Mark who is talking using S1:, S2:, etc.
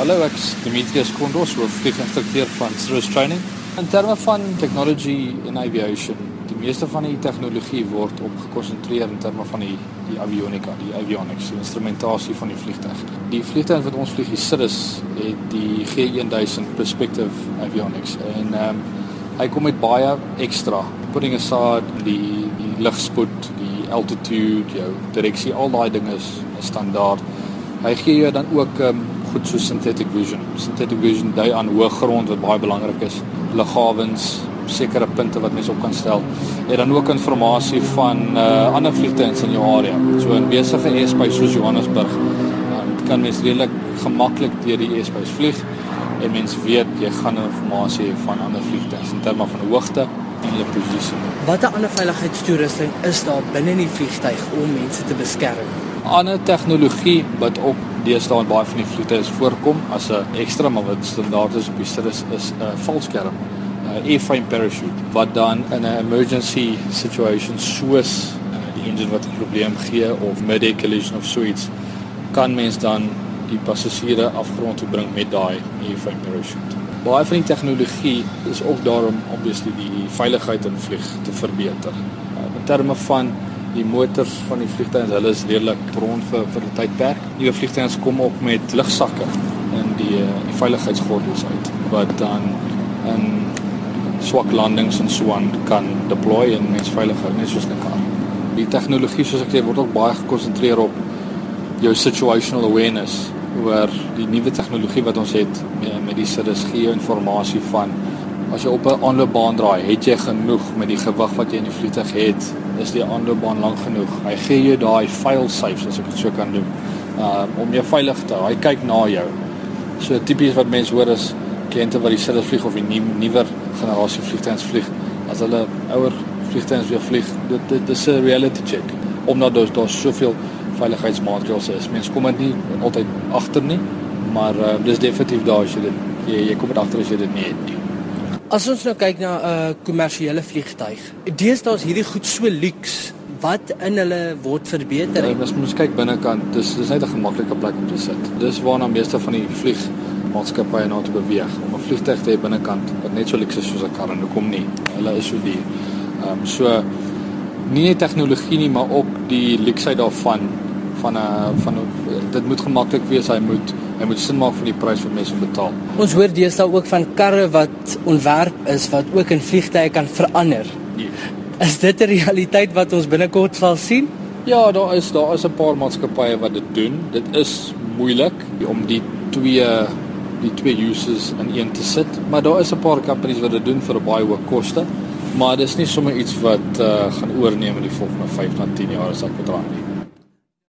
S1: Hallo, ek is Demetrius Kondos, hoof vlieginstrukteur van Cirrus Training. In terme van technology in aviation, die meeste van die tegnologie word op gekonsentreer in terme van die die avionika, die avionics, die instrumentasie van die vliegtuig. Die vliegtuig wat ons vlieg, die Cirrus, het die G1000 Perspective Avionics en ehm um, hy kom met baie ekstra. Putting aside die die lugspoed, die altitude, jou direksie, al daai dinge is standaard. Hy gee jou dan ook ehm um, goed so synthetic vision. Synthetic vision dui aan hoë grond wat baie belangrik is. Lughawens, sekere punte wat mense op kan stel. En dan ook inligting van uh ander vliegtuie in jou area. So in besige airspace soos Johannesburg, dan kan mens redelik gemaklik deur die airspace vlieg en mens weet jy gaan inligting van ander vliegtuie in terme van hoogte en hulle posisie.
S2: Watter ander veiligheidstoerusting is daar binne in die vliegtuig om mense te beskerm?
S1: Ander tegnologie wat ook deesdae baie van die vliegtuie voorkom as 'n ekstra maar wat standaard is op die Cirrus is 'n valskerm, 'n airframe parachute wat dan in 'n emergency situation soos uh, die engine wat 'n probleem gee of mid-air collision of so iets kan mens dan die passasiere afgrond toe bring met daai airframe parachute. Baie van die tegnologie is ook daarom obviously die veiligheid in vlieg te verbeter. Uh, in terme van die motors van die vliegtuie, hulle is redelik rond vir vir die tydperk. Nuwe vliegtuie kom op met lugsakke in die uh, die veiligheidsgordels uit wat dan in swak landings en so aan kan deploy en mens veilig hou net soos 'n kar. Die tegnologie soos ek sê word ook baie gekonsentreer op jou situational awareness oor die nuwe tegnologie wat ons het met, met die Cirrus gee inligting van as jy op 'n aanloopbaan draai, het jy genoeg met die gewig wat jy in die vliegtuig het is die aanloopbaan lank genoeg. Hy gee jou daai file safes as ek dit so kan doen. Uh om jou veilig te hou. Hy kyk na jou. So tipies wat mense hoor is kliënte wat die Cirrus vlieg of die nuwer generasie vliegtuie vlieg. As hulle ouer vliegtuie weer vlieg, dit dit is 'n reality check. Omdat daar daar soveel veiligheidsmaatreëls is. Mense kom dit nie altyd agter nie, maar uh, dis definitief daar as jy dit jy, jy kom dit agter as jy dit nie het nie.
S2: As ons nou kyk na 'n uh, kommersiële vliegtyg, deesdae is hierdie goed so luks wat in hulle word verbeter.
S1: Ja, as mens kyk binnekant, dis dis net 'n gemaklike plek om te sit. Dis waarna meeste van die vliegmaatskappye nou te beweeg om 'n vliegtyg te hê binnekant wat net so luks is soos 'n kar en hoekom nie? Hulle is so duur. Ehm um, so nie net tegnologie nie, maar ook die luksheid daarvan van 'n uh, van 'n dit moet gemaklik wees, hy moet hy moet sin maak vir die prys wat mense betaal.
S2: Ons hoor deesdae ook van karre wat ontwerp is wat ook in vliegtye kan verander. Nee. Is dit 'n realiteit wat ons binnekort sal sien?
S1: Ja, daar is daar is 'n paar maatskappye wat dit doen. Dit is moeilik om die twee die twee uses in een te sit, maar daar is 'n paar companies wat dit doen vir 'n baie hoë koste. Maar dis nie sommer iets wat uh, gaan oorneem in die volgende 5 tot 10 jaar as ek betrag nie.